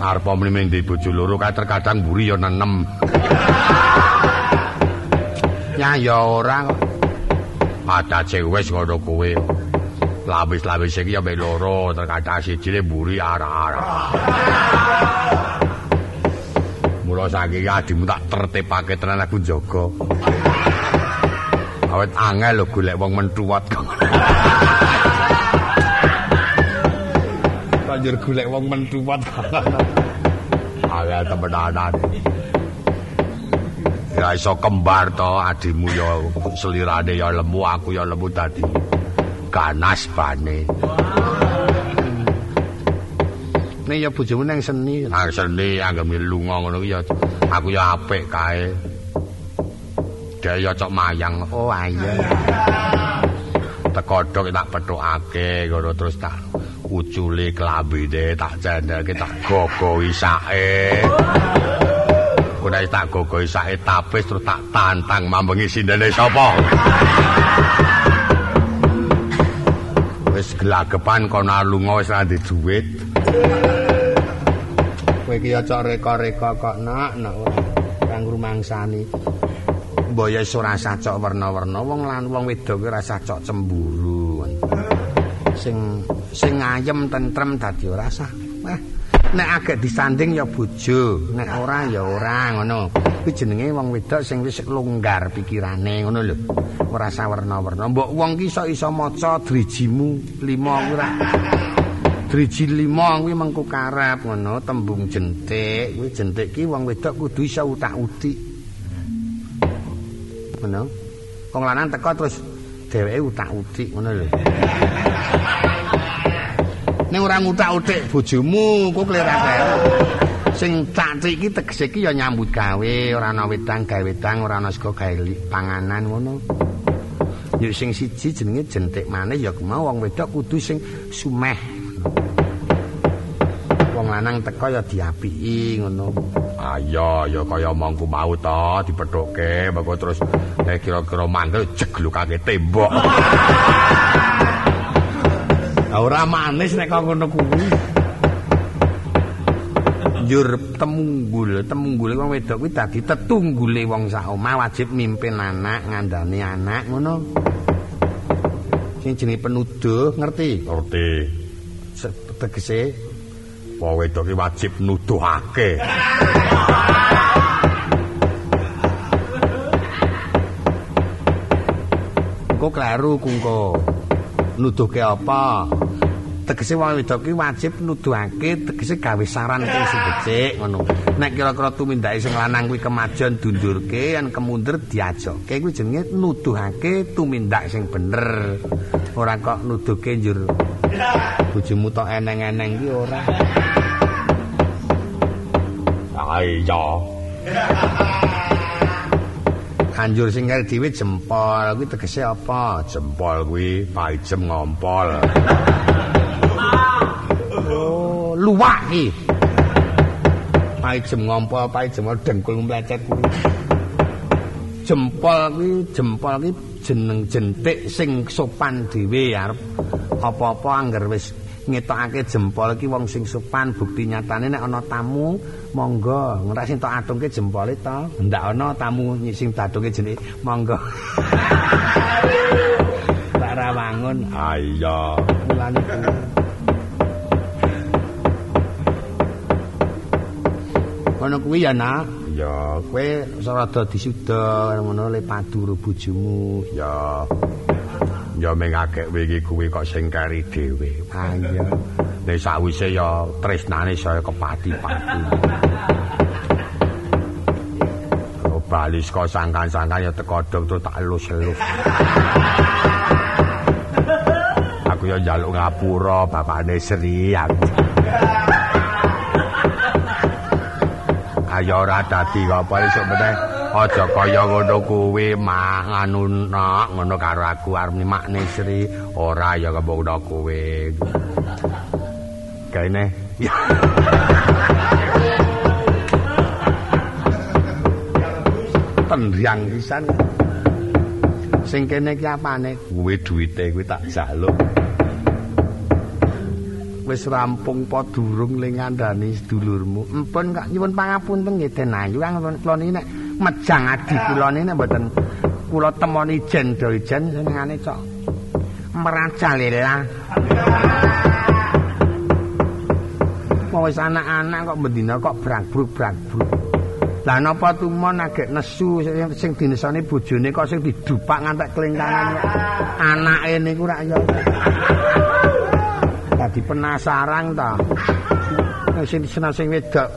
Arep mrene ndi bojo loro kae terkadang mburi ya nenem. Ya ya ora kok. Ada cewek ngono kowe. Lawis-lawis iki ya mek loro terkadang siji mburi arah-arah. Mula saking adimu tak tertipake tenan aku jaga. Awet angel lho golek wong mentuwat kok. Banjur golek wong mentuwat. Angel temenanan. Ya iso kembar to adimu ya selirane ya lemu aku ya lemu dadi ganas bane. Nek ya bojomu nang seni, nang seni anggere lunga ngono ya aku ya apik kae. Daya cok mayang. Oh ayo. Tekodok tak petukake ngono terus tak uculi klambine tak cendelke tak gogohi sake. Kuwi tak gogohi sake tapis terus tak tantang mambengi sindene sapa. Wis gelagepan kono lunga wis ra duit. Kowe iki cok reka-reka kok nak nak kang rumangsani. Mbok ya ora sacok warna-warna wong lan wong wedok ora sacok cemburu. Sing sing ayem tentrem dadi ora sah. Wah, nek agek disanding ya bojo, nek ora ya ora ngono. Kuwi jenenge wong wedok sing wis longgar pikirane ngono lho. Ora sah warna-warna. Mbok wong ki iso iso maca drijimu 5 kuwi ora. Driji 5 kuwi mengko karep ngono, tembung jentik. Kuwi jentik ki wong wedok kudu iso utak-utik. ngono. Wong lanang teko terus dheweke utak-utik ngono lho. Ning ora ngutak-utik bojomu, kok klerake. Sing cacik iki tegese iki ya nyambut gawe, ora ana wedang gawe wedang, ora ana sego gawe panganan ngono. Ya sing siji jenenge jentik maneh ya mau wong wedok kudu sing sumeh. Lanang teko ya diapiki ngono. Ayo, ya kaya mongku mau to dipethuke, mengko terus nek kira-kira manggel jeglukake tembok. Ora manis nek kok ngono kuwi. Njur temunggul, temunggule wong wedok kuwi dadi tetunggule wong sak omah wajib mimpin anak, ngandani anak ngono. Sing jenenge penuduh, ngerti? Ngerti. Tegese Wong wedok iki wajib nuduhake. Engko kleru kungko. Nuduhke apa? Tegese wong wedok iki wajib nuduhake tegese gawe saran sing becik ngono. Nek kira-kira tumindake sing lanang kuwi kemajon dundurke yen kemundur diajokke kuwi jenenge nuduhake tumindak sing bener. Ora kok nuduhke njur bojomu tok eneng-eneng ki ora. Ayo. Anjur sing kare dhewe jempol kuwi tegese apa? Jempol kuwi paijem ngompol. Oh, luwak iki. Paijem ngompol, paijem dengkul mlecet kuwi. Jempol kuwi, jempol kuwi jeneng jentik sing sopan dhewe arep apa-apa angger wis ngetokake jempol iki wong sing sopan bukti nyatane nek ana tamu monggo ngerak sing tok adungke jempole to ndak ana tamu sing dadungke jenenge monggo tak rawangun Ayo. mulane Ono kuwi ya nak Ya, kowe rada disuda ngono le padu karo bojomu ya. Ya ming akeh wingi kuwi kok sing kari dhewe. ah iya Nek sawise ya tresnane saya kepati-pati. Oh, bali saka sangkan-sangkan ya tekodok terus tak elus-elus. Aku ya njaluk ngapura bapakne Sri aku. Ayo ora dadi apa esuk meneh. Aja kaya ngono kuwi mah nganu nok ngono karo aku arep makne Sri. Ora ya kembono kowe. Kaene. Ya. tendriang pisan sing kene iki apane Kuwi duwite kuwi tak jaluk. Wis rampung apa durung ling ngandani sedulurmu empun kak nyuwun pangapunten nggih Den Ayu kang kula niki mejang adi kula niki mboten kula temoni ijen do ijen senengane cok merajalela Mau wis anak-anak kok bendina kok brag-brug-brag-brug. Lah napa tumon agek nesu sing, dinesani bojone kok sing didupak ngantek klingkangan anake niku rak ya. Dadi penasaran ta. Sing seneng sing wedok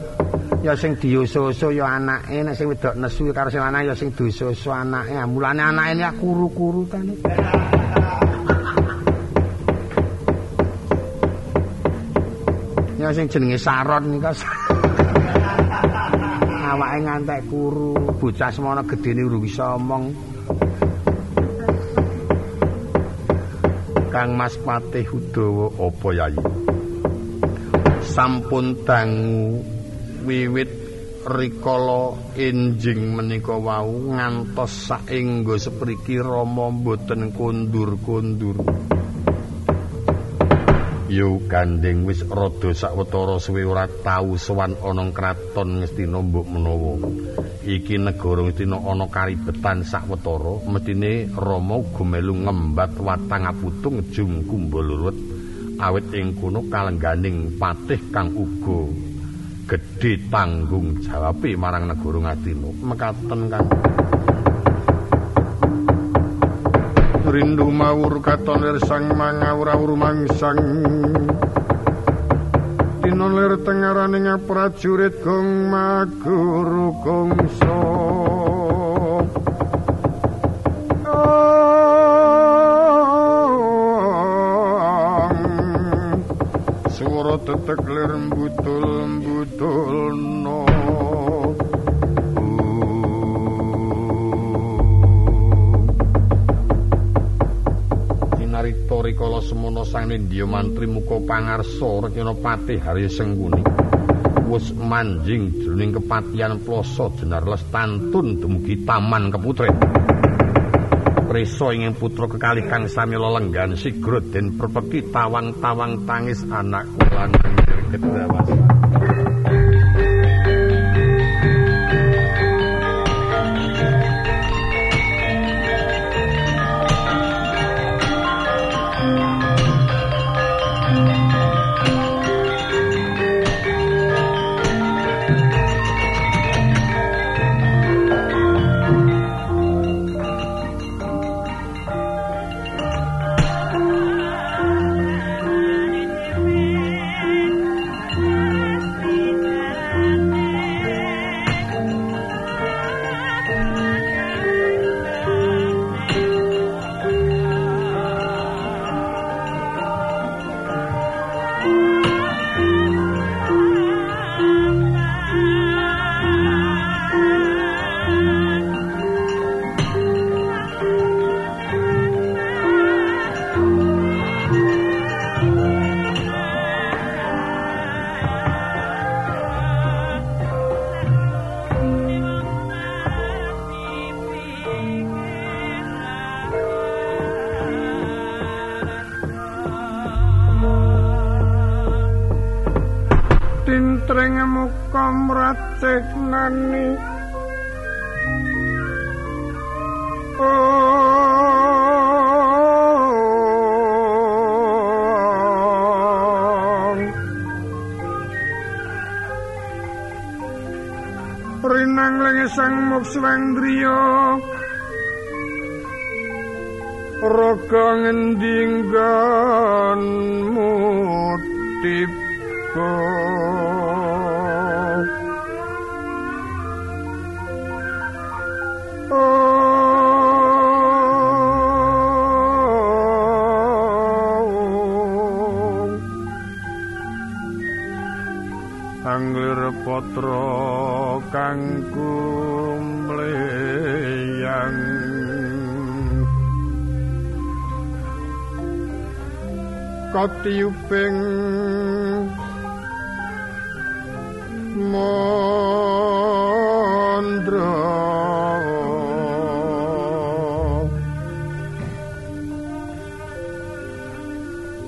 ya sing diuso-uso ya anake nek sing wedok nesu karo sing lanang ya sing diuso-uso anake. Mulane anake ini kuru-kuru ta Ya sing jenenge Saron nika. Awake ngantek kuru, bocah semono gedene urung bisa omong. Kang Mas Patih Udawa apa yai? Sampun dangu wiwit rikala enjing menika wau ngantos saengga sepriki Rama mboten kondur-kondur. Yo gandeng wis rada sawetara suwe ora tau sowan ana kraton Ngastina mbok menawa. Iki negara Ngastina ana karibetan sawetara, mestine Rama uga melu ngembat watang aputung jung kumbalurut awit ing kono kalengganing patih kang uga gedhe tanggung jawabe marang negara Ngastina. Mekaten kan. Rindu mawur katon lir sang mangawur mangsang. Dina lir tengaraning prajurit gong maguru gongso Suara tetek lir mbutul-mbutul no rikala semono sang nindya mantri muka pangarsa renyana patih Harya Sengkuni wis manjing jroning kepatian ploso jenar lestantun dumugi taman keputren. Preso ingin putra kekali kang sami lelenggan sigrut den perpeki tawang-tawang tangis anak kulan kedawasan Swendriya Raga ngendinggan katiyuping mandra.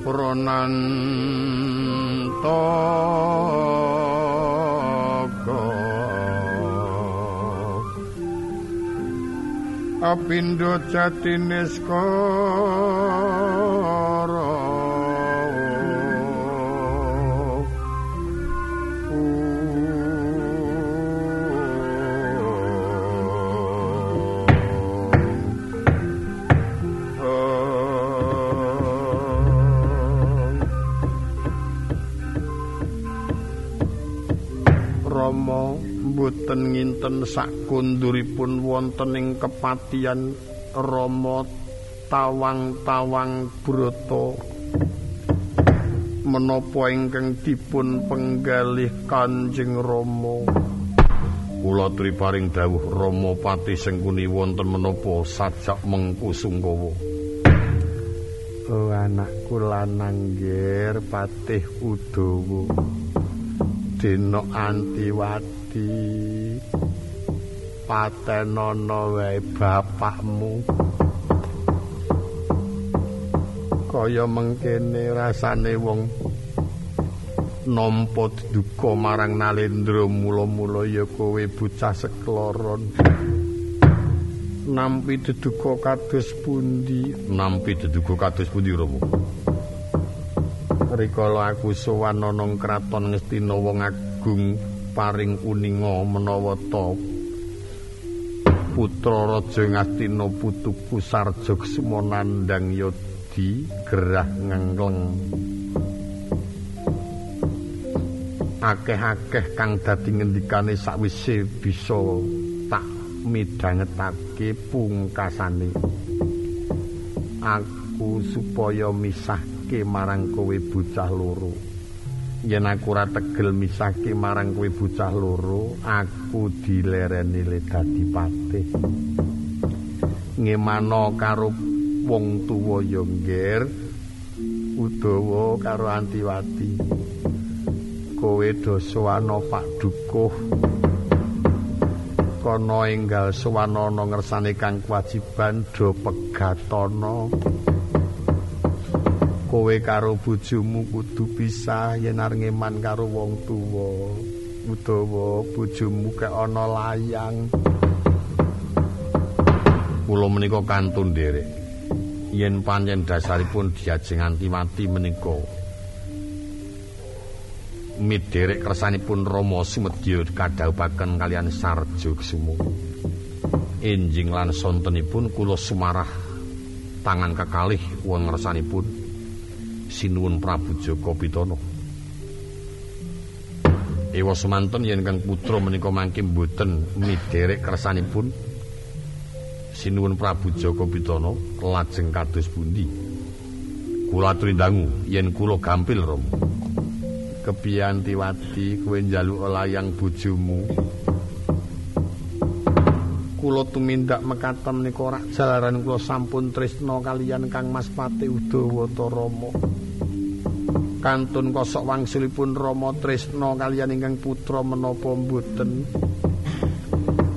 Pronanta Apindo jatine skoro boten nginten sakunduripun wonten ing kepatian Rama tawang-tawang Brata. Menapa ingkang dipun penggalih Kanjeng Rama? Kula triparing dawuh Rama pati sengkuni wonten menapa sajak mengku sungkawa. Oh anakku lanang ger patih Udawa. Dina Antiwati patenana wae bapakmu. Kaya mengkene rasane wong nampa duka marang Nalendra mula-mula ya kowe bocah sekloron. Nampi deduka kados pundi? Nampi deduka kados pundi Rama rikala aku sowan ana kraton Ngastina wong agung paring uninga menawa ta putra raja ngastina putuku sarjog semonandang yodi gerah ngengleng akeh-akeh kang dadi ngendikane sakwise bisa tak midhangetake pungkasane. Aku supaya misahke marang kowe bocah loro yen aku ora tegel misahke marang kowe bocah loro aku dilereni le dadi patih. Ngemano karo wong tuwa yo ngger udawa karo antiwati. Kowe dosowana pak dukuh. Kono enggal sowanana ngersane kang kewajiban do pegatana kowe karo bojomu kudu pisah yen arep ngeman karo wong tuwa. Utawa bojomu kek ana layang. Kula menika kantun nderek. Yen pancen dasaripun diajeng anti mati menika. Miderek kersanipun Rama Sumedya kadhawuhaken kalian Sarjo Sumu enjing lan sontenipun kula sumarah tangan kekalih wong ngersanipun sinuwun Prabu Joko Pitana. Ewa semanten yen Kang Putra menika mangke mboten miderek kersanipun sinuwun Prabu Joko Pitana lajeng kados pundi. Kula aturi dangu yen kula gampil Rama. Kepiyantiwati kowe njaluk layang bojomu. Kula tumindak mekaten menika ora jalaran kula sampun tresna kaliyan Kang Mas Pati Udawa Rama. Kantun kosok wangsulipun Rama Tresna kaliyan ingkang putra menapa mboten?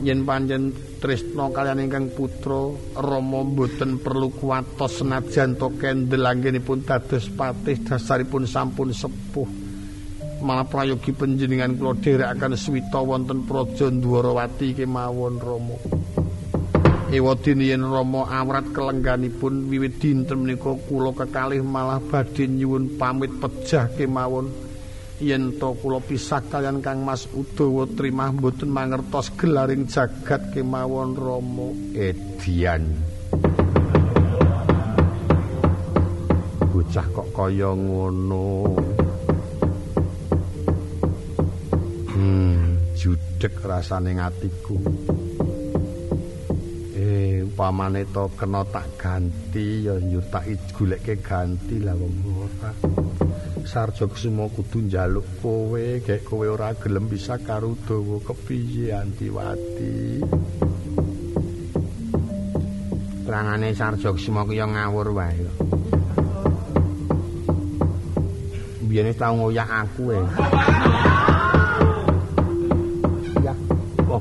Yen panjen Tresna kaliyan ingkang putra Rama mboten perlu kuwatos senajan to kendel anggenipun dados patih dasaripun sampun sepuh. Malah prayogi panjenengan kula dherekaken swita wonten Praja Dwarawati kemawon Rama Ewadene yen Rama awrat kelengganipun wiwit dinten menika kula kekalih malah badhe nyuwun pamit pejah kemawon. Yen to kula pisah kalian Kang Mas Udawa trimah mboten mangertos gelaring jagat kemawon Rama Edian. Bocah kok kaya ngono. Hmm judek rasane ngatiku upamane to kena tak ganti ya nyur tak goleke ganti lah wong ora sarjo kusumo kudu njaluk kowe gek kowe ora gelem bisa karo dawa. Kepiye antiwati? Terangane sarjo kusumo ku ya ngawur wae biyen tau ngoyak aku e.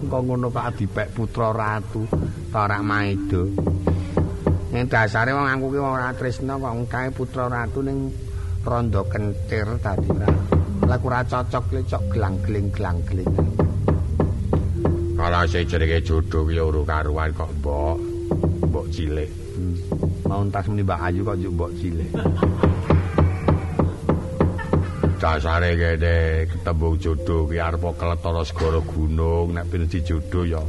Kok ngono Pak Adipek putra ratu Torak Maido. Ning dasare wong aku ki ora tresna kok kae putra ratu ning rondo kentir dadi ora. Lah ora cocok le cok gelang-geling gelang-geling. Kala sing jenenge jodoh ki ora karuan kok, Mbok. mbok cilik. Hmm. Mau entas muni Mbak Ayu kok njuk mbok cilik. Dasare kene ketemu jodoh ki arep keletara segara gunung nek ben dijodoh ya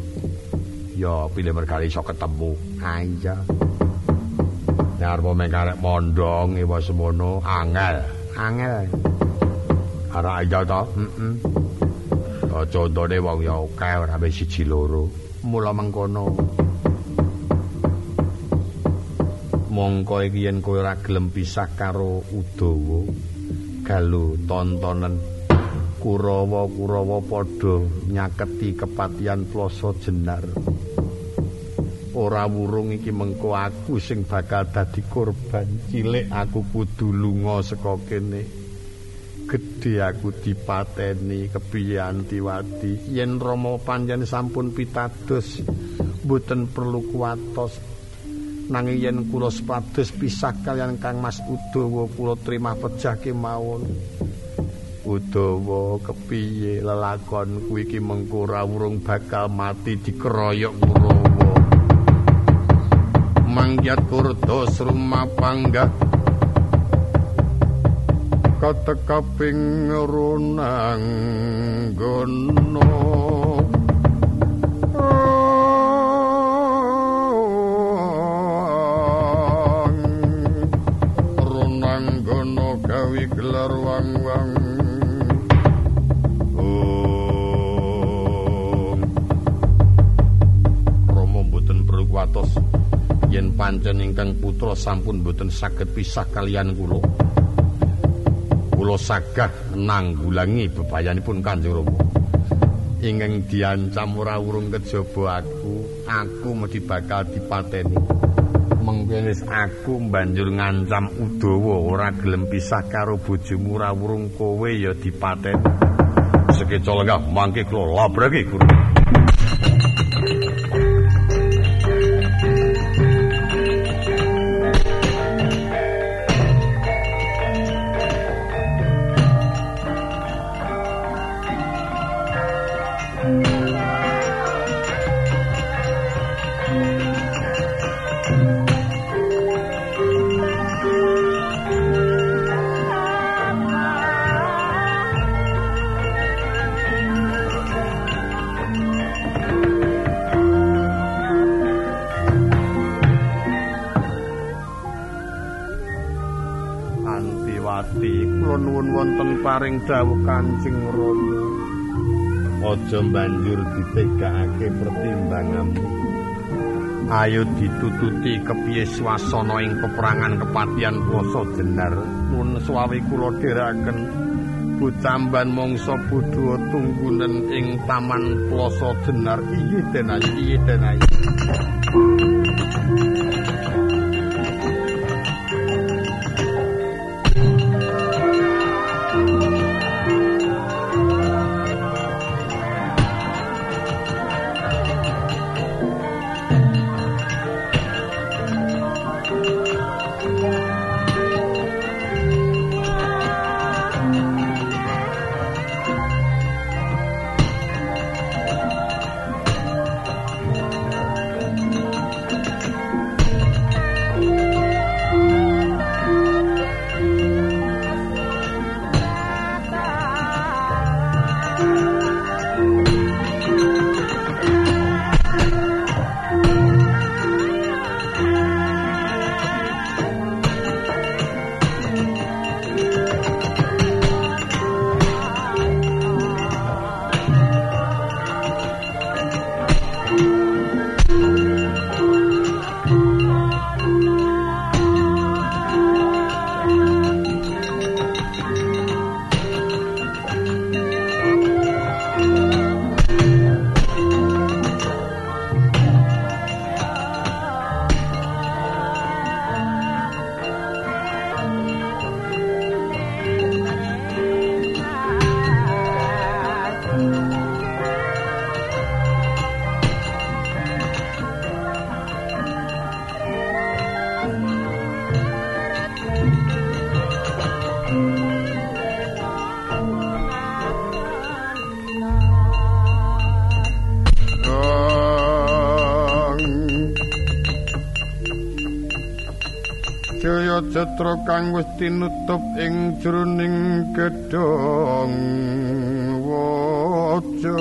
ya pilih merkali iso ketemu. Ah iya. Nek arep mengkarek mondong wis semono angel. Angel. Ara aja to? Heeh. Oh, contone wong ya akeh ora wis siji loro. Mula mengkono. Mongko iki yen kowe ora gelem pisah karo Udawa, galu tontonen Kurawa-kurawa padha nyaketi kepatian ploso jenar. Ora wurung iki mengko aku sing bakal dadi korban. Cilik aku kudu lunga saka kene. gedhe aku dipateni kepiye antiwati yen Rama panjen sampun pitados mboten perlu kuwatos. Nanging yen kula sepados pisah kalian Kang Mas Udawa kula trimah pejah kemawon. Udawa kepiye lelakon kuwi iki mengko urung bakal mati dikeroyok Kurawa mangyat kurdos rumah panggah katekaping runang gono runang gono gawi gelar wang-wang. Romo yen pancen ingkang putra sampun mboten saged pisah kalian kula kula sagah nanggulangi bebayanipun Kanjeng Rama. Ingkang diancam ora urung kejaba aku, aku mesti bakal dipateni. Mengkene aku banjur ngancam Udawa ora gelem pisah karo bojomu ora urung kowe ya dipateni. Sekeca lenggah mangke kula labrake guru. Dawuh Kanjeng Rama. Aja banjur ditegakake pertimbanganmu. Ayo ditututi kepiye swasana ing peperangan kepatian Ploso Jenar. Mun suwawi kula dheraken bucamban mangsa budha tunggunen ing Taman Ploso Jenar. Iye denayi, iye denayi. Jatra kang wis tinutup ing jroning gedhong waja.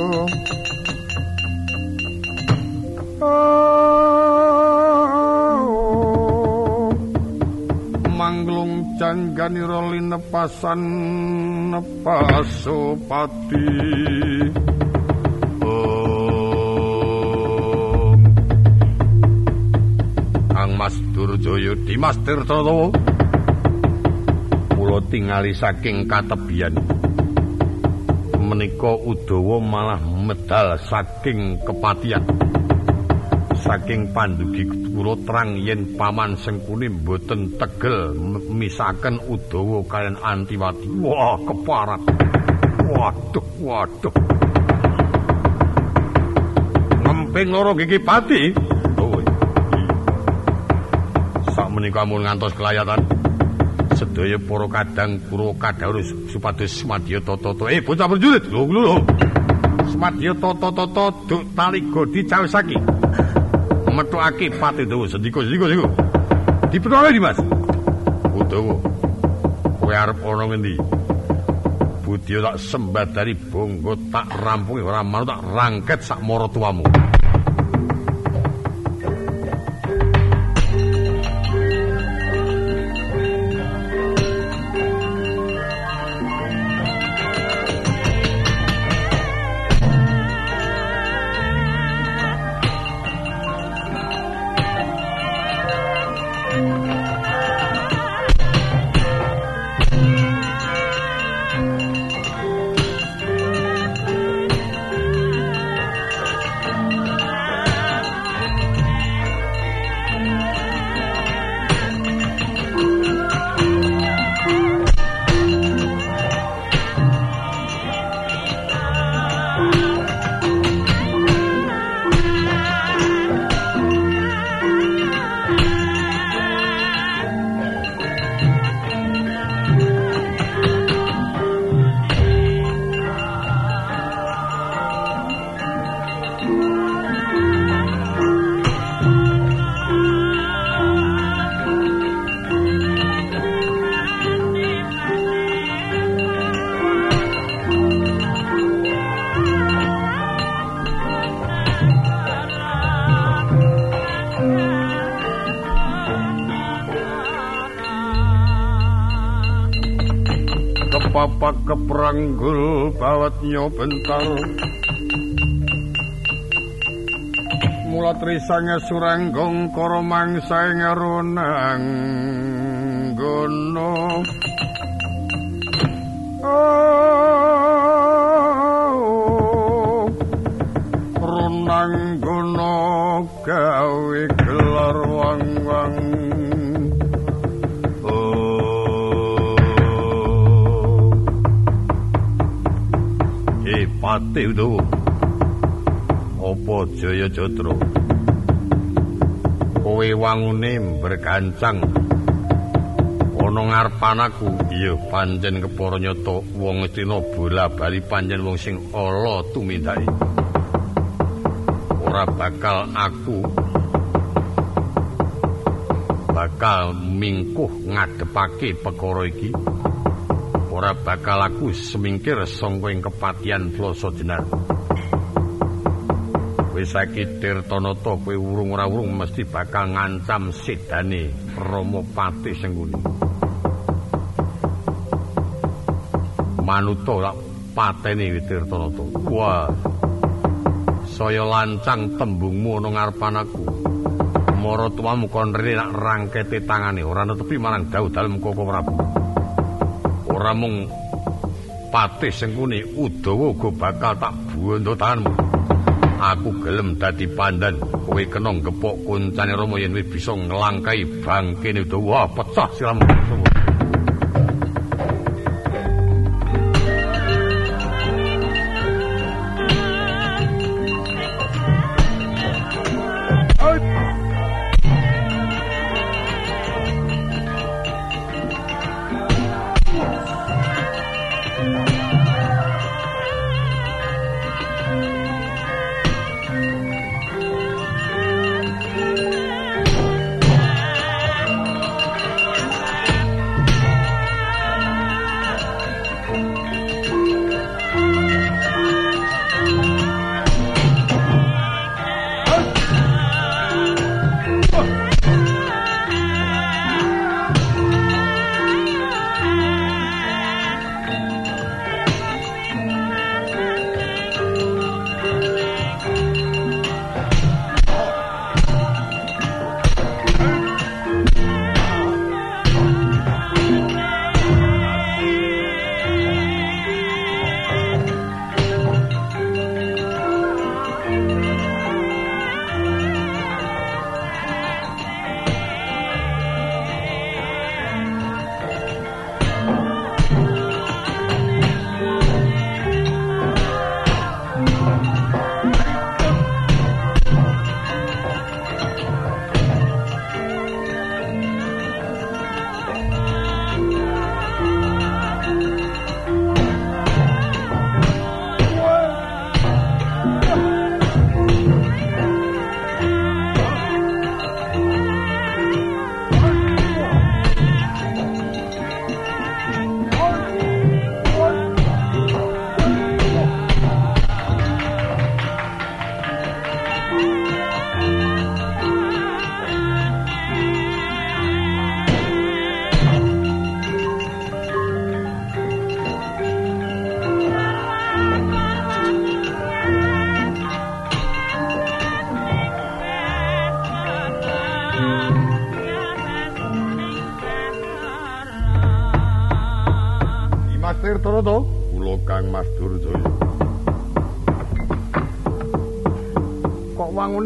Manglung jangganira linepasan nepasopati Durjaya Dimas Tirtatawa kula tingali saking katebian. Menika Udawa malah medal saking kepatian saking pandugi kula terang yen paman Sengkuni mboten tegel misaken Udawa kalian Antiwati. Wah keparat. Waduh waduh. Ngemping loro gigi pati menika mun ngantos kelayatan sedaya para kadang kuro kadhaurus supados Semadya Tata eh bocah prajurit lho lho Semadya Tata Tata duk tali godi cawisaki metuake pati dawa. Sendika sendika sendika. Dipethoke di Udawa. Kowe arep ana ngendi? Budya tak sembah dari bongo tak rampungi. Ora manut tak rangket sak mara tuamu keperanggul bawatnya bentar mula trisange suranggong karo mangsa ing Pati Udawa. Apa Jaya Jatra? Kowe wangune bergancang ana ngarepan aku. Iya, pancen kepara nyata wong Estina bola-bali pancen wong sing ala tumindake. Ora bakal aku bakal mingkuh ngadepake perkara iki. Ora bakal aku semingkir sangka ing kepatian Floso Jenar. Wis saiki Tirtanata kowe urung ora urung mesti bakal ngancam sedane Rama Pati Sengkuni. Manuta lak pateni Tirtanata. Wah. Saya lancang tembungmu ana ngarepan aku. Mara tuamu kon rene rangkete tangane ora netepi marang dawuh dalem Koko Prabu. Ora mung patih sengkuni udawa uga bakal tak buwondo tanganmu aku gelem dadi pandan kowe kena gepok kuncane rama yen bisa nglangkai bangkene udawa. Pecah siramu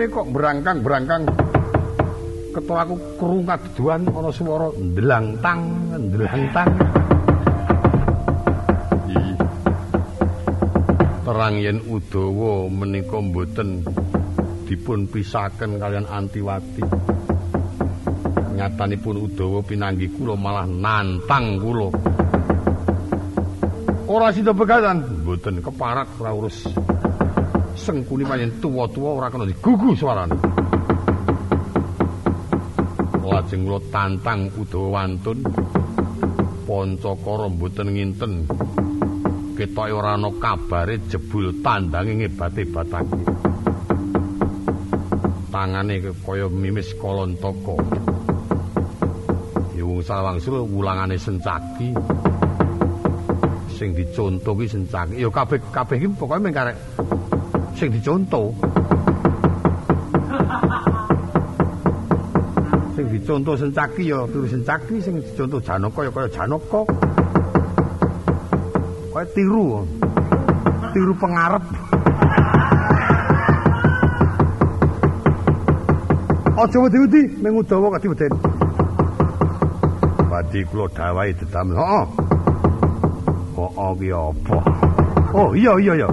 Wangune kok berangkang-berangkang ketua aku krungat duan ana swara ndlangtang ndlangtang terang yen Udawa menika mboten dipun pisaken kalian Antiwati. Nyatanipun Udawa pinanggi kula malah nantang kula. Ora sida pegatan. Mboten keparat ora urus sengkuni pancen tuwa-tuwa ora kena digugu suarane lajeng kula tantang Udawa wantun Pancakara mboten nginten. Ketoke ora ana kabare jebul tandange ngebate batake tangane kaya mimis kolontaka. Ya wong sawangsul wulangane sencaki. Sing diconto ki sencaki. Ya kabeh kabeh iki pokoke mung karek sing diconto sing diconto sencaki ya turu sencaki sing diconto janaka ya kaya janaka kaya tiru tiru pengarep aja wedi-wedi mung udawa kadi weden Badi kula dawahi dedam heeh heeh ki apa oh iya iya iya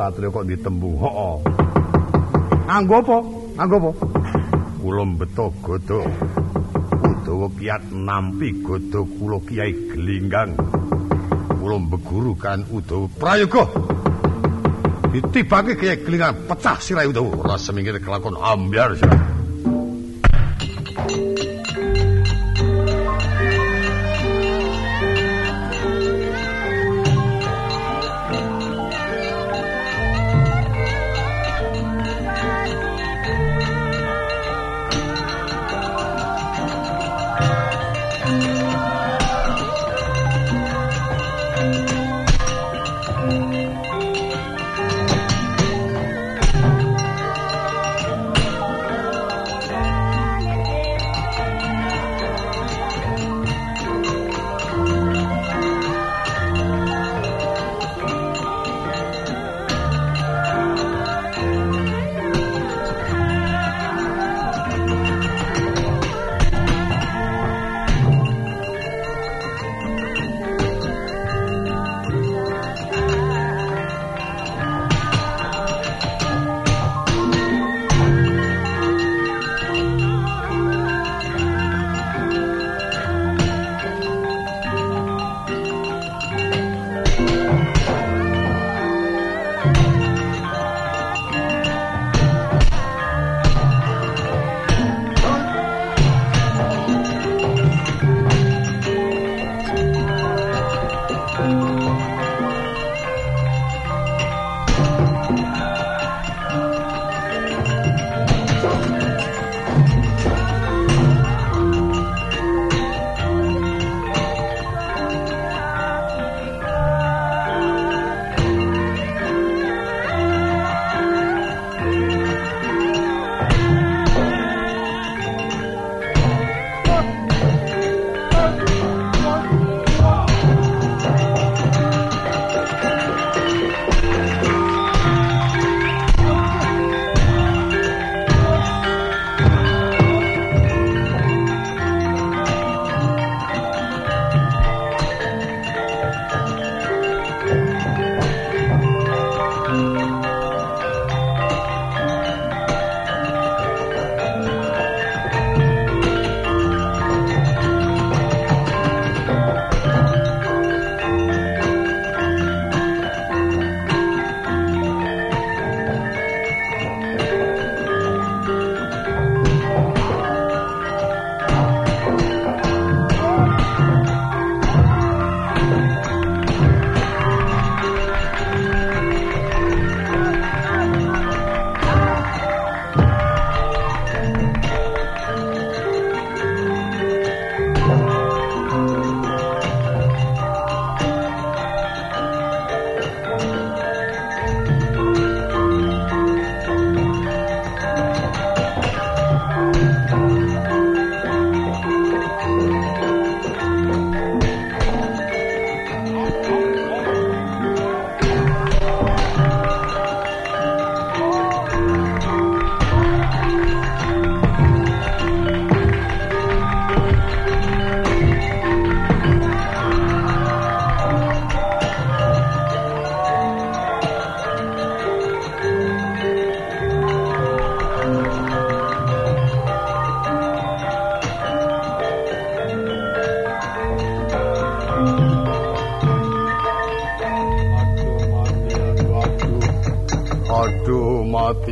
satria kok ditembung heeh anggo apa? Anggo apa? Kula beto godho Udawa kiat nampi godho kula Kiai Gelinggang. Kula beguru kan Udawa prayoga. Ditibake Kiai Gelinggang pecah sirah Udawa ora semingkir kelakon ambyar sirah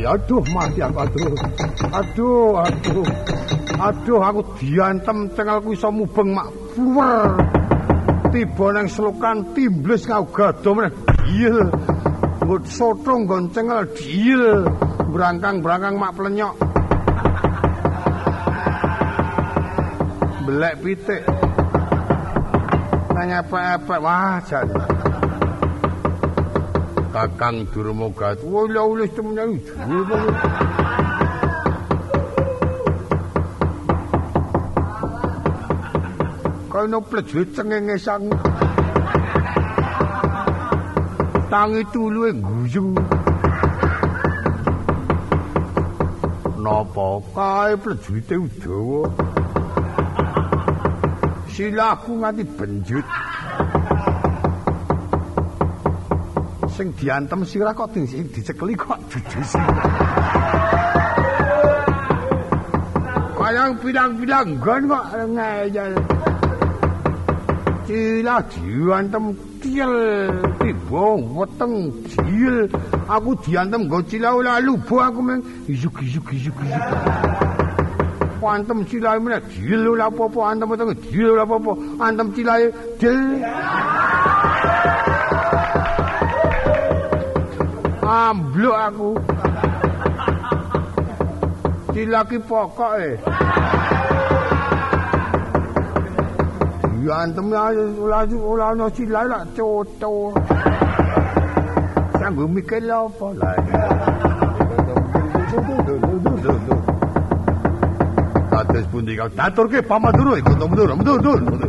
aduh mati aku aduh. Aduh, aduh. Aduh aku diantem cengelku iso mubeng mak fluwer. Tiba nang selokan timblis kau gado meneh. Iya. Ngut soto nggon cengel diil. Brangkang-brangkang mak plenyok. Belek pitik. Nanya apa-apa wah jan. Kakang Durmogat. Wah, lha wis temenan dhuwur. Kaya plejo cengenge sang. Tangi tuluwe guyu. Napa kae plejute udawa? Silaku nganti benjut. Sing diantem sirah kok dicekeli kok dudus. Kayang bilang-bilang gon kok ngeyel. Cila diantem tiel tiba weteng diel aku diantem go cila lalu bo aku meng isuk isuk isuk isuk. Antem cila diel ora apa-apa. Antem weteng ora apa-apa. Antem cila diel ambluk aku. Cilaki pokok e. Yantem ora ora ono cilai lak coto. Sanggo mikir apa lah. Kados pundi kau daturke pamadura iku mundur mundur mundur.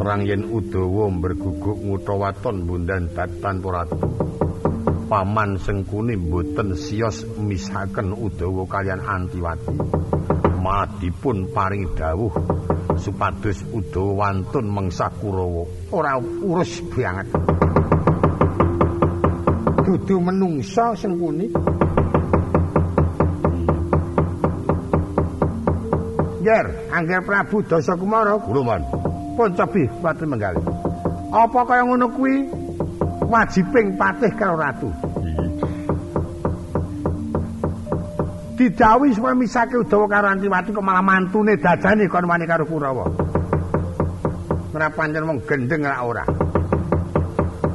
Perang yen Udawa berguguk ngutawaton bundan datan poratu. Paman Sengkuni mboten sios misaken Udawa kalian Antiwati. Madipun paring dawuh supados Udawa wantun mengsah Kurawa. Ora urus banget. dudu menungsa sengkuni Yer, Angger Prabu Dasa Kumara. Pun cobi pati menggali. Apa kaya ngono kuwi wajibing patih karo ratu? Didawi supaya misake Udawa karo Antiwati kok malah mantune dadane kon wani karo Kurawa. ora pancen wong gendeng ora ora.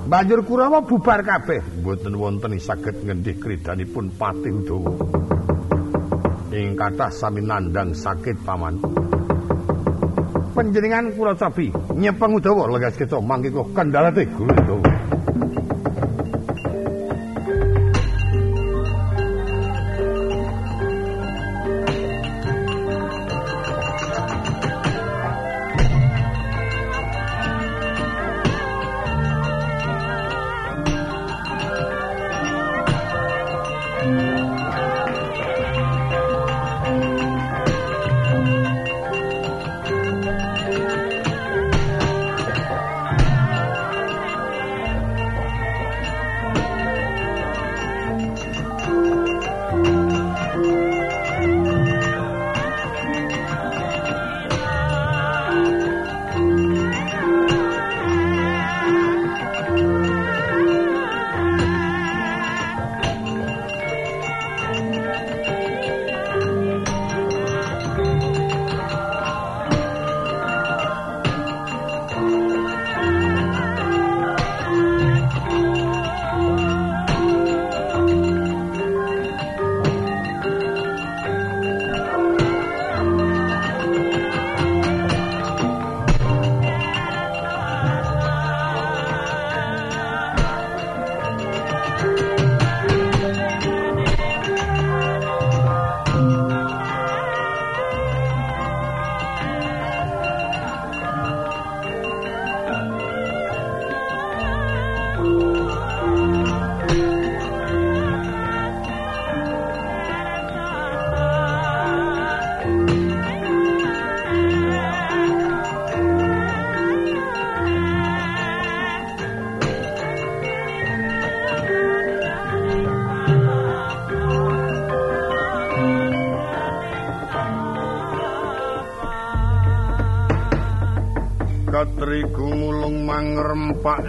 Banjur Kurawa bubar kabeh. Mboten wonten saged ngendih kridanipun Patih Udawa. Ing kathah sami nandang sakit paman. Panjenengan kula cabi nyepeng Udawa legas kita mangke kok kendhalate Guru Udawa.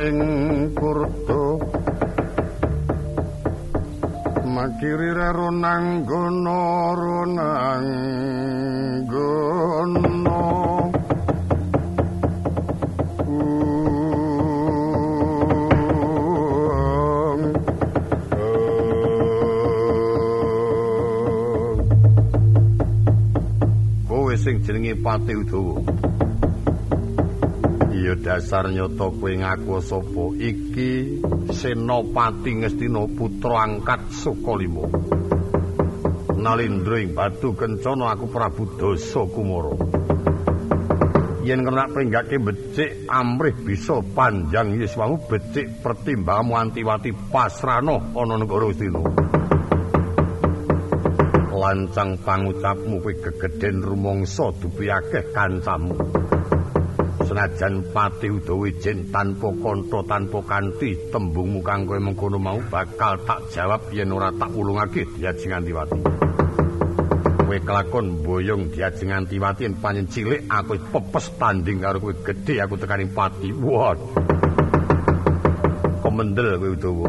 Ing kurdo makiri rero nanggono ronanggono Kowe sing jenenge Pati Udawa dasar nyoto kowe ngaku sapa iki Senopati Ngastina putra angkat Sukalima. Nalindra ing batu kencana aku Prabu Dasa Kumara. Yen kena penggake becik amrih bisa panjang yiswamu becik pertimbanganmu antiwati pasrana ana negara Astina. Lancang pangucapmu kowe gegeden rumangsa dupi akeh kancamu. Senajan pati udawa ijen tanpa kanta tanpa kanthi tembungmu kang kowe mengkono mau bakal tak jawab yen ora tak ulungake diajeng antiwati kowe kelakon boyong diajeng antiwati yen panjen cilik aku pepes tanding karo kowe gedhe aku tekaning pati. Waduh komendel kowe udawa.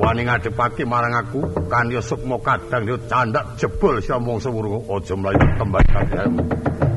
Wani ngadepake marang aku kanthi sukma kadang yo candak jebol siomong sewurung aja mlayu tembak kabeh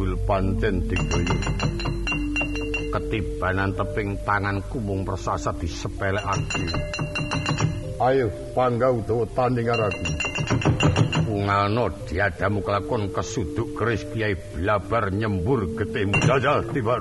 jebul pancen digaya. Ketibanan teping tanganku mung persasat disepelekake. Ayo, pangga utawa tanding aku. Ungalno diadamu kelakon kesuduk keris Kiai Blabar nyembur getihmu jajal tiba.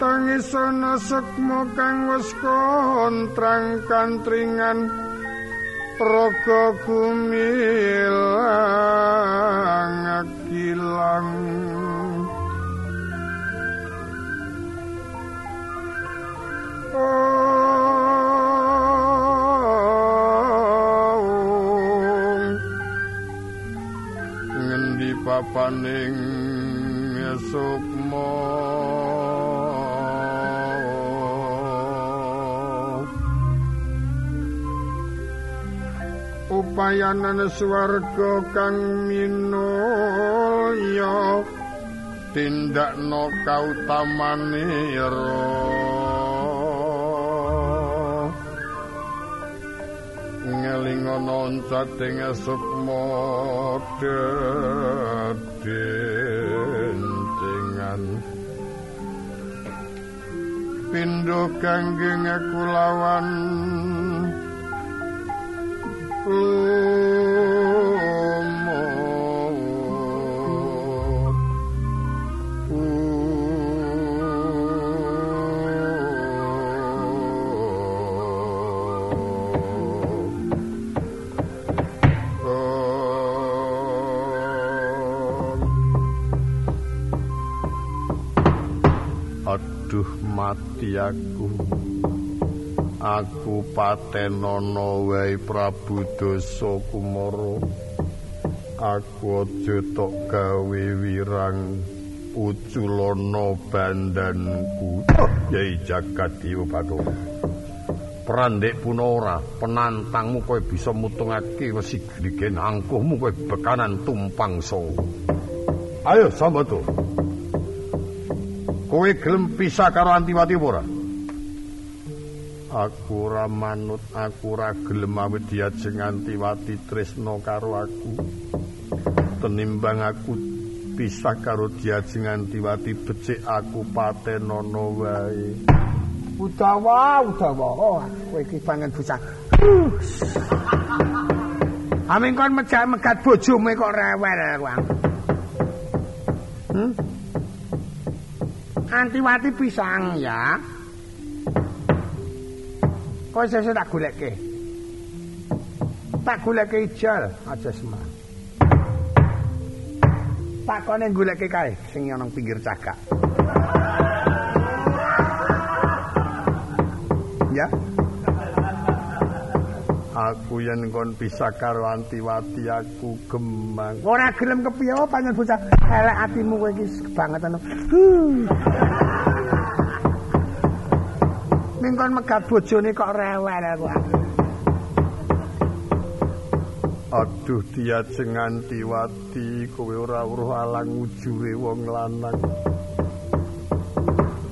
Tangisana sekmo kang wis kontrang kantringan raga gumilang upayanan swarga kang minulya tindakno kautamane ngelingono cating sukma dedengan pindho kangge kulawan Aduh mati aku. Aku patenana wae Prabu Dasa Kumara. Aku aja tok gawe wirang uculana bandanku. Yai jagat dewa Bathara. Prandek pun ora penantangmu kowe bisa mutungake wesi grigen angkuhmu kowe bekanan tumpang so. Ayo sambato. Kowe gelem pisah karo Antiwati ora? Aku ora manut, aku ora gelem awit diajeng Antiwati tresna karo aku. Tenimbang aku pisah karo diajeng Antiwati becik aku patenana wae. Udawa, Udawa. Oh, kowe iki pangen bocah. Amin kon mejak megat bojomu kok rewel kuwi. Hmm? Antiwati pisang ya. Kok sesuk tak goleke. Tak goleke ijal aja semar. Takone goleke kae sing ana pinggir cagak. Ya. Aku yen kon pisah karo Antiwati aku gemang. Ora gelem kepiye oh, panjen bocah elek atimu kowe iki kebangetan. Huh. Ning kon megat bojone kok rewel aku. Aduh diajeng Antiwati kowe ora weruh alang ujure wong lanang.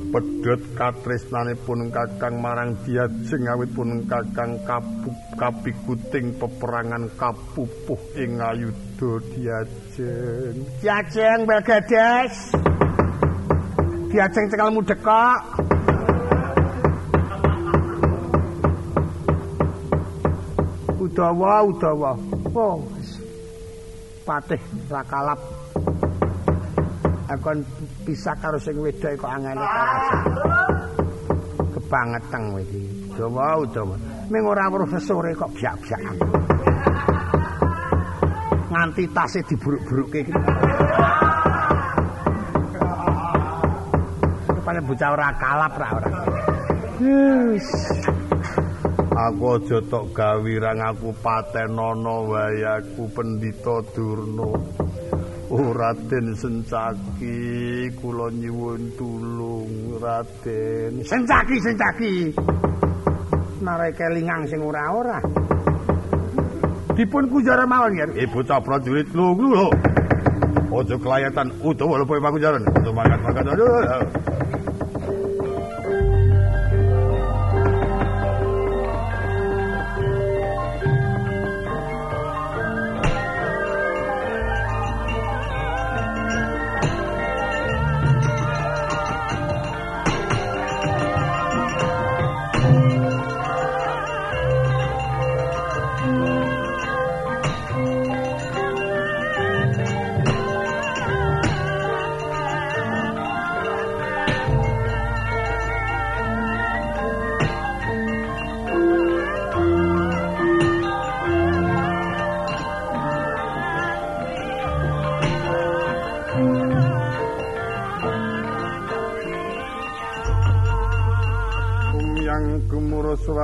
pedhot katresnanipun Kakang marang Diajeng awit pun Kakang kapuk kapikuting peperangan kapupuh ing ayuda Diajeng. Diajeng Bagades. Diajeng cekelmu dekok. Udawa, Udawa. Oh, patih rakalap. Akon pisah karo sing wedok kok angene kebangetan kowe iki dawa dawa ming ora weruh sesore kok biak-biakan nganti tase diburuk-burukke iki Kepala bocah ora kalap ra ora. Yes. Aku aja tok gawirang aku patenono wae aku pendhita Durna. Raden Sencaki, kula nyuwun tulung Raden. Sencaki, Sencaki. Narai kelingang sing ora-ora. Dipun kunjara mawon ya. Eh bocah prajurit lungguh lho. Aja kelayatan utawa lho pakunjaran. Aja makan-makan aduh.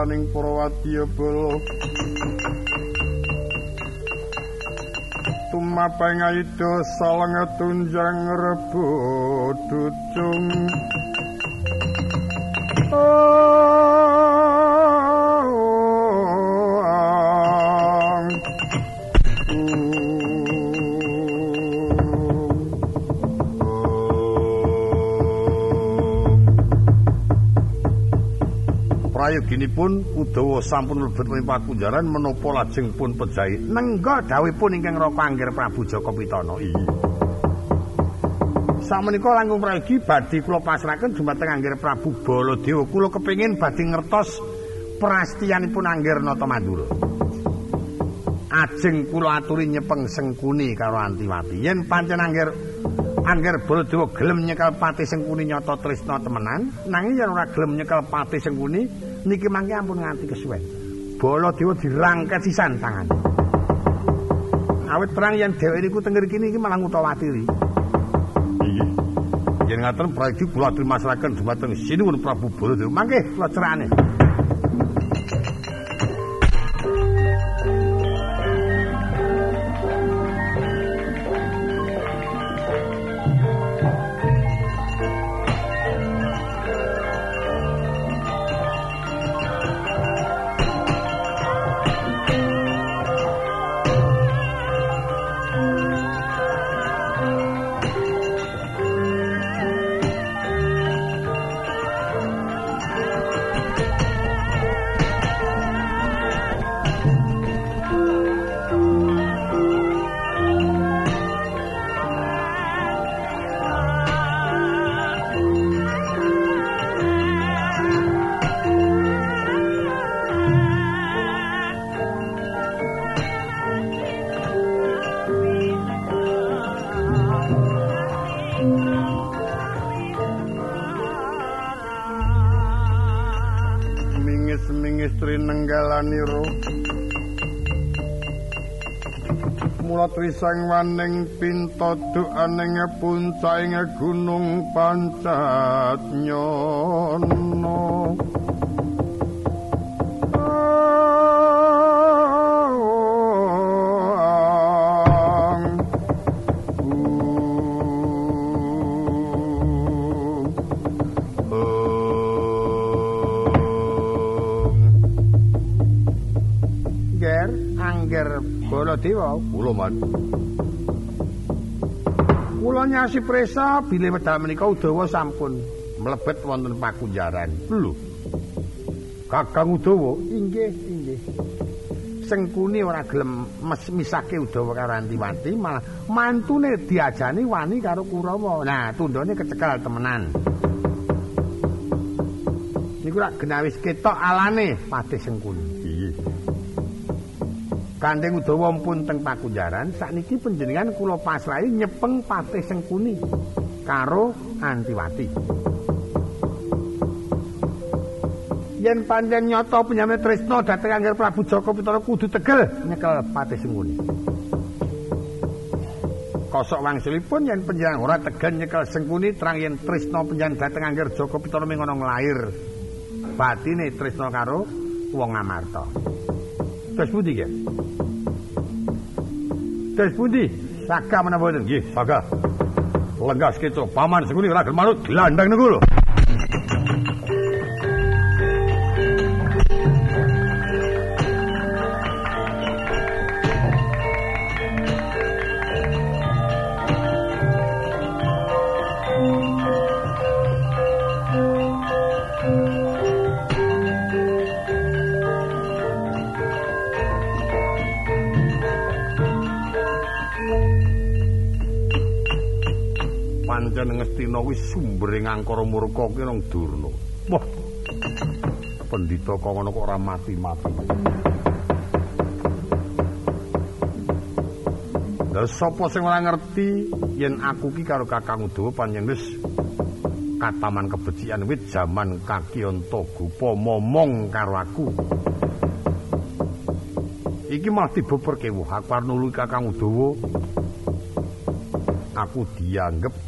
Suraning para wadyabala tumapeng ayudha saleng tunjang rebut ducung. Oh prayoginipun Udawa sampun mlebet ing pakunjaran menapa lajeng pun pejahi nengga dawuhipun ingkang Raka Angger Prabu Jaka Pitana. Iya. Samenika langkung prayogi badhe kula pasrahaken dumateng Angger Prabu Baladewa. Kula kepengin badhe ngertos prastiyanipun Angger Nata Mandura Ajeng kula aturi nyepeng sengkuni karo Antiwati. Yen pancen Angger Angger Baladewa gelem nyekel pati sengkuni nyata tresna temenan nanging yen ora gelem nyekel pati sengkuni niki mangke ampun nganti kesuwen. Bala dewa dirangket sisan tangan. Awit perang yang dheweke niku tengger kini iki malah ngutawatiri. Iya. Yen ngaten prajurit kula aturi masyarakat dumateng sinuwun Prabu Baladewa. Mangke kula cerane. Trisang waning pinto duaning puncaing gunung pancat nyono Baladewa kula nyasi presa bilih wedal menika Udawa sampun mlebet wonten pakunjaran. Lho. Kakang Udawa. Inggih inggih. Sengkuni ora gelem misake Udawa karo Antiwati malah mantune diajani wani karo Kurawa. Nah tundone kecekel temenan. Niku rak genawis ketok alane Patih Sengkuni iya Kandeng Udawa pun teng pakunjaran sakniki panjenengan kula pasrahi nyepeng Patih Sengkuni karo Antiwati. Yen pancen nyata penyame Trisna dhateng Angger Prabu Jaka Pitara kudu tegel nyekel Patih Sengkuni. Kosok wangsulipun yen panjenengan ora tegel nyekel Sengkuni terang yen Trisna panjenengan dhateng Angger Jaka Pitara mengono nglair. Batine Trisna karo wong Amarta. Terus pundi nggih? Terus pundi? Saka menapa mboten? Nggih, saka. Lenggas keco paman gelem manut glandang niku lho. Ngestina wis sumbering angkara murka ki nang Durna. Wah. Pendhita kok ngono kok ora mati-mati. Lah sapa sing ora ngerti yen aku ki karo Kakang Udawa panjenengan wis kataman kebecikan wit jaman kaki onto gupa momong karo aku. Iki mah dibeperke wah aku arep nulungi Kakang Udawa. Aku dianggep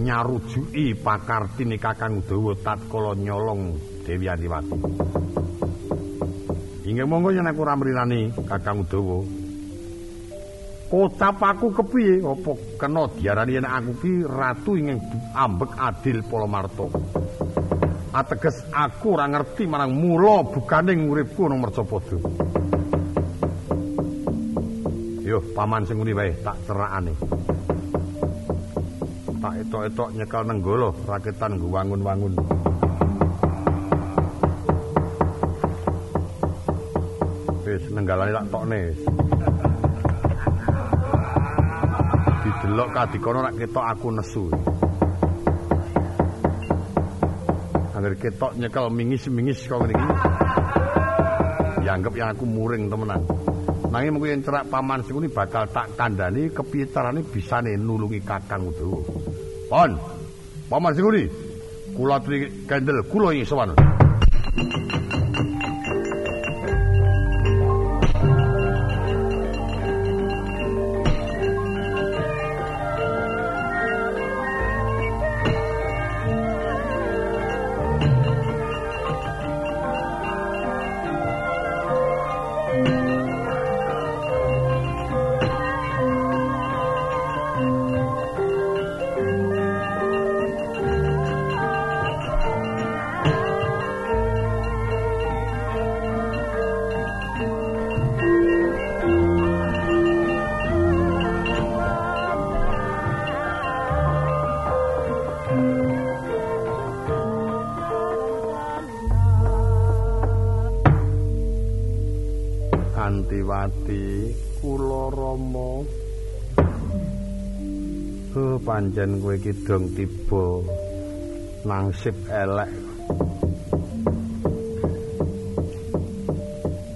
nyarujuki pakartine Kakang Udawa tatkala nyolong Dewi Antiwati. Inggih monggo yen aku ora mrinani Kakang Udawa. Kocap aku kepiye apa kena diarani yen aku ki ratu ing ambek adil Polomarto. Ateges aku ora ngerti marang mula bukane uripku nang Mercapada. Yo paman sing ngene wae tak cerakane. Tak etok-etok nyekel nenggolo raketan wangun-wangun. Wis nenggalane tak tokne. Didelok kadikono rak ketok aku nesu. Angger ketok nyekel mingis-mingis kok ngene iki. Dianggep yang aku muring temenan. Nanging mengko yen cerak paman sing bakal tak kandhani kepiye carane bisane nulungi Kakang Udawa. Pon. Paman. Kula aturi kendel kula ing sowan. Dong tiba nangsip elek.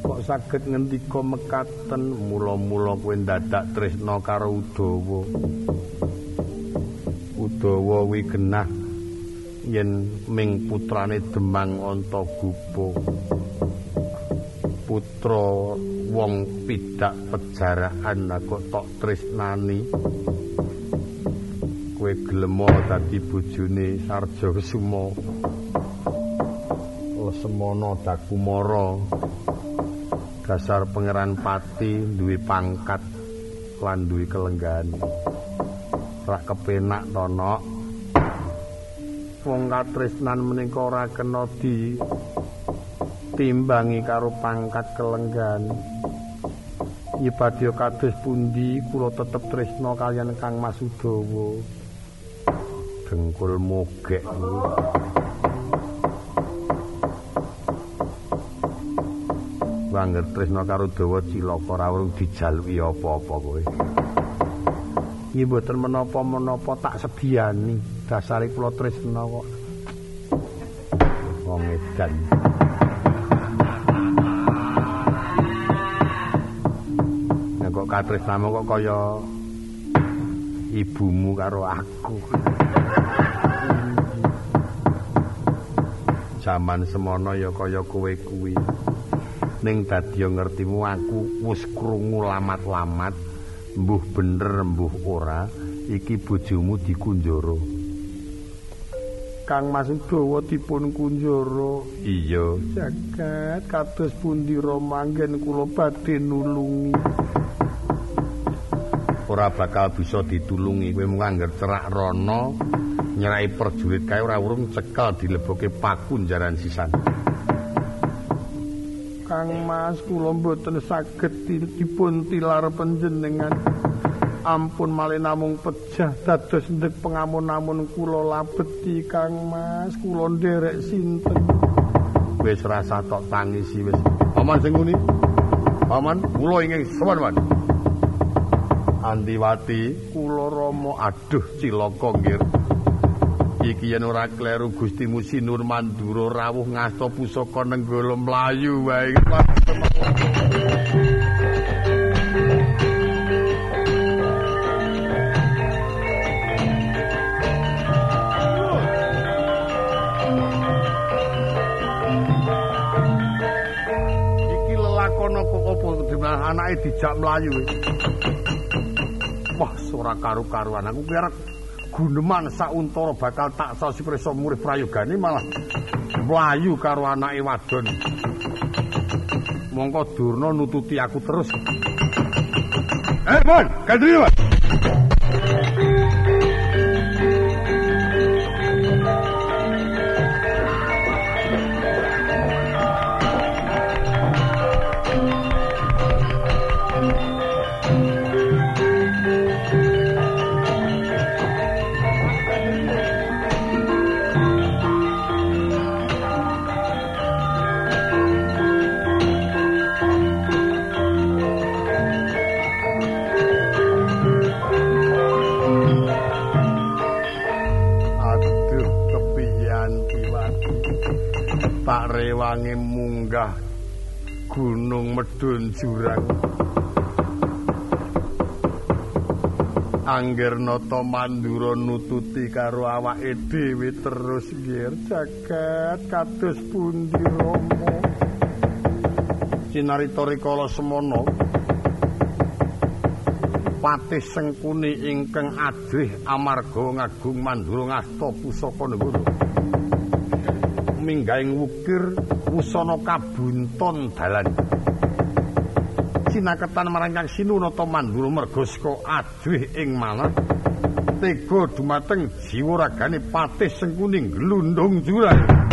Kok saged ngendika mekaten mula-mula kowe dadak tresna karo Udawa. Udawa wi genah yen ming putrane Demang Antagupa putra wong pidak pejarahan kok tok tresnani gelem dadi bojone Sarja Kesuma. Semana Dakumara. Dasar pangeran pati duwe pangkat lan duwe kelenggahan. Rak kepenak to nok wong katresnan menika ora kena di timbangi karo pangkat kelenggahan. Ibadah kados pundi kula tetep tresna kalian Kang Mas Udawa dengkul mogek Wangger tresna karo dawa cilaka ora urung dijaluki apa-apa kowe. Nggih mboten menapa-menapa tak sediani, dasare kula tresna kok. Wong edan. Nek kok katresnamu kok kaya ibumu karo aku. Zaman semono ya kaya kowe kuwi. ning dadi ngertimu aku wis krungu lamat-lamat mbuh bener mbuh ora iki bojomu dikunjara Kang Mas Udawa dipun kunjara iya jagat kados pundi romanggen kula badhe nulungi ora bakal bisa ditulungi kowe mung angger cerak rono nyerai perjurit kae ora urung cekel dileboke paku jaran sisan Kang Mas kula mboten saged dipun tilar panjenengan. Ampun malih namung pejah dados ndek pengamun-amun kula labeti Kang Mas kula nderek sinten. Wis rasa tok tangisi wis. Paman sing nguni. Paman kula ingin sowan, Paman. Andiwati kula Rama aduh cilaka nggih. iki yen ora kleru Gustimu Sinur Mandura rawuh ngasta pusaka nenggala mlayu wae. Iki lelakon apa apa dimana anake dijak mlayu ora karu-karuan aku kira guneman sauntara bakal tak sasi prisa murih prayogane malah mlayu karo anake wadon. Mongko Durna nututi aku terus. Eh, Mon, kadri, Mon. Medun jurang. Angger nata mandura nututi karo awake dhewe terus nggih. Jagat kados pundi Rama? Cinarita rikala semana. Patih Sengkuni ingkang adrih amarga ngagung mandura ngasta pusaka negara minggahing wukir wusana kabunton dalan sinaketan marang Kang Sinunata Mandura merga saka adwih ing manah tega dumateng jiwa ragane patih sengkuning glundung jurang